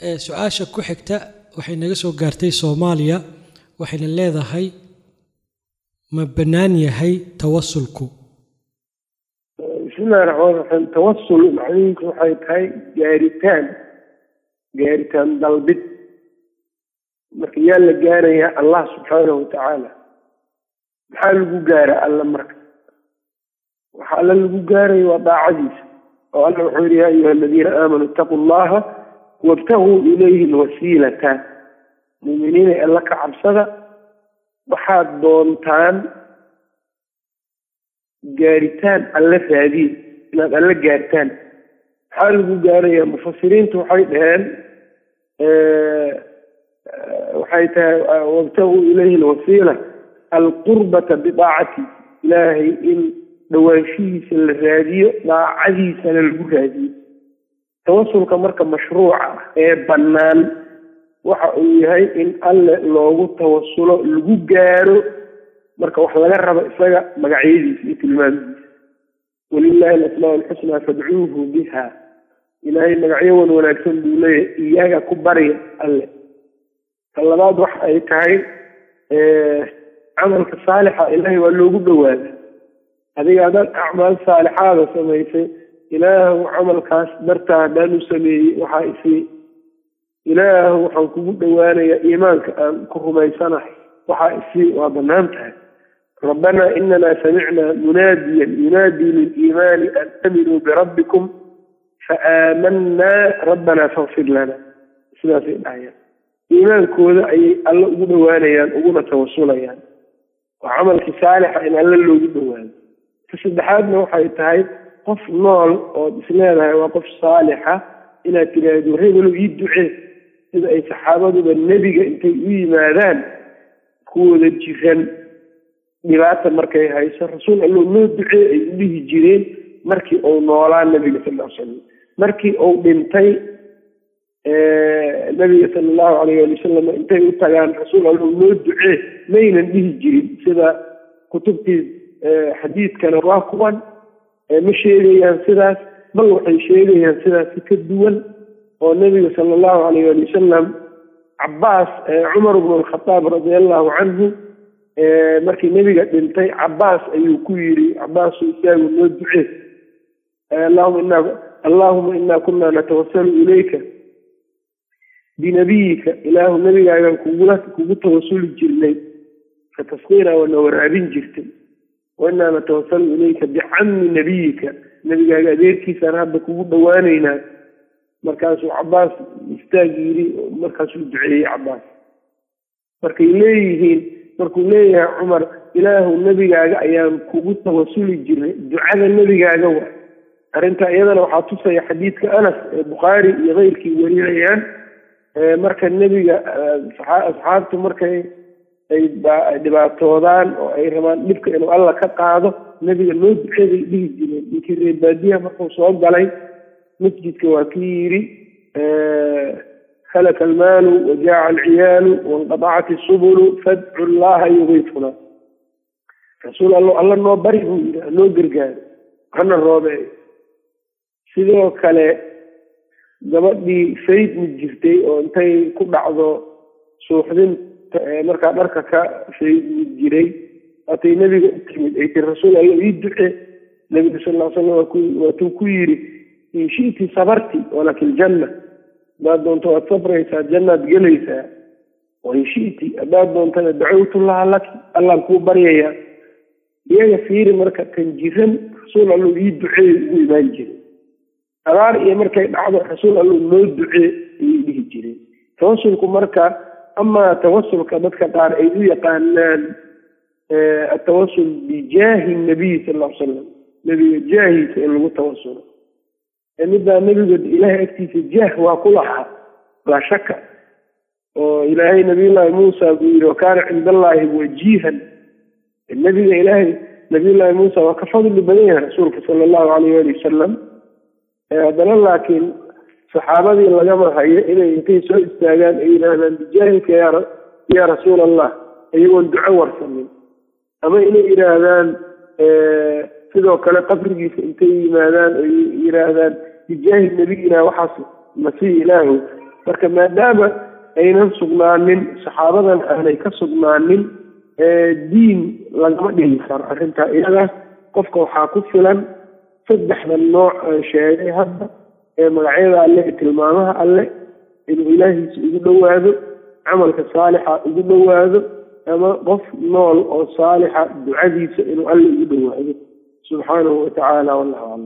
su'aasha ku xigta waxay naga soo gaartay soomaaliya waxayna leedahay ma bannaan yahay tawasulku bismillahi raxmaan raxiim tawasul macnihiisu waxay tahay gaaritaan gaaritaan dalbid. Marka yaa la gaarayaa allah subxaanahu watacaala maxaa lagu gaara alla marka? Waxa alla lagu gaaraya waa daacadiisa. Oo alla wuxuu yidhi yaa ayuha aladiina aamanuu itaquu allaha wabtaguu ilayhi alwasiilata. Muuminiinay alla ka cabsada waxaad doontaan gaaritaan alle raadiin inaad alle gaartaan. Maxaa lagu gaarayaa mufasiriintu waxay dhaheen waxay tahay wabtaguu ilayhi alwasiila alqurbata bidaacati. Ilaahay in dhawaanshihiisa la raadiyo daacadiisana lagu raadiyo tawasulka marka mashruuca ee bannaan waxa uu yahay in alle loogu tawasulo lagu gaaro marka wax laga rabo isaga magacyadiisa iyo tilmaamihiisa. Walilahi alasmaa alxusnaa fadcuuhu biha ilaahay magacyo wan wanaagsan buu leeyahay iyaga ku barya alle. Ta labaad waxa ay tahay camalka saalixa ilaahay waa loogu dhawaada adiga haddaad acmaal saalixaada samaysay ilaahu camalkaas dartaa haddaan u sameeyey waxaa isii ilaahu waxaan kugu dhowaanayaa iimaanka aan ku rumaysanahay. Waxaa isii waa bannaan tahay. Rabbanaa inanaa samicnaa munaadiyan yunaadii liliimaani an aaminuu birabbikum faaaamannaa rabbanaa fakfir lana. Sidaasay dhahayaan. Iimaankooda ayay alle ugu dhowaanayaan uguna tawasulayaan waa camalkii saalixa in alle loogu dhowaado. Ta saddexaadna waxay tahay qof nool ood isleedahay waa qof saalixa inaad tiraahdo hebelo ii ducee sida ay saxaabaduba nebiga intay u yimaadaan kuwooda jiran dhibaata markay hayso rasuul allow noo ducee ay u dhihi jireen markii uu noolaa nebiga sal l slam markii uu dhintay nabiga sala allahu alayh ali wasalam intay u tagaan rasuul allow noo ducee maynan dhihi jirin sida kutubtii xadiidkana waa kuwan ma sheegayaan sidaas bal waxay sheegayaan sidaasi ka duwan oo nebiga sala allahu alayh ali wasalam cabaas cumar bnu alkhadaab radia allahu canhu markii nebiga dhintay cabaas ayuu ku yidhi cabaasu isaagu noo ducee allahuma inaa kunaa natawasalu ilayka binabiyika ilaahu nebigaagan kugula kugu tawasuli jirnay fatasqiina waana waraabin jirtay wainaa natawasalu ilayka bicammi nabiyika nebigaaga adeerkiisaan hadda kugu dhowaaneynaa markaasuu cabaas istaag yidhi markaasuu duceeyey cabaas markay leeyihiin markuu leeyahay cumar ilaahu nebigaaga ayaan kugu tawasuli jirnay ducada nebigaaga wa arrintaa iyadana waxaa tusaya xadiidka anas ee bukhaari iyo keyrkii warinayaan marka nebiga asxaabtu markay ay dhibaatoodaan oo ay rabaan dhibka inuu alla ka qaado nebiga noo duceeday dhihi jireen ninkii reebaadiyaha markuu soo galay masjidka waa kii yidhi halaka almaalu wajaaca alciyaalu wainqadacat isubulu fadcu llaha yugiifuna rasuul allo alla noo bari buu yidhi hanoo gargaaro hana roobeeyo. Sidoo kale gabadhii faydmi jirtay oo intay ku dhacdo suuxdinta markaa dharka ka faydmi jiray waatay nebiga u timid ay tii rasuul alla ii duce nebiga sal ll slam waatuu ku yidhi in shiti sabarti walaki ljanna haddaad doonto waad sabraysaa jannaad gelaysaa wain shiti haddaad doontana dacowtullaha laki allaan kuu baryayaa. Iyaga fiiri marka kan jiran rasuul allow ii duceey ugu imaan jiray. Abaar iyo markay dhacdo rasuul allow noo ducee ayay dhihi jireen tawasulku marka amaa tawasulka dadka qaar ay u yaqaanaan atawasul bijaahi nabiy sal l salam nebiga jaahiisa in lagu tawasulo middaa nebiga ilaahay agtiisa jaah waa ku lahaa laa shaka oo ilaahay nabiyullaahi muusa buu yidhi wakaana cinda allaahi wajiihan nebiga ilaahay nabiyullaahi muusa waa ka fadli badan yahay rasuulka sala allahu alayh waali wasalam haddana laakiin saxaabadii lagama hayo inay intay soo istaagaan ay yidhaahdaan bijaahilka yaa rasuul allah iyagoon duco warsanin. Ama inay yidhaahdaan sidoo kale qabrigiisa intay yimaadaan ay yidhaahdaan bijaahi nebiyina waxaas masii ilaahu. Marka maadaama aynan sugnaanin saxaabadan aanay ka sugnaanin diin lagama dhigi karo arrintaa. Iyada qofka waxaa ku filan saddexda nooc aan sheegay hadda ee magacyada alle tilmaamaha alle inuu ilaahiisa ugu dhowaado camalka saalixa ugu dhowaado ama qof nool oo saalixa ducadiisa inuu alle ugu dhowaado. Subxaanahu watacaala wallahu aclam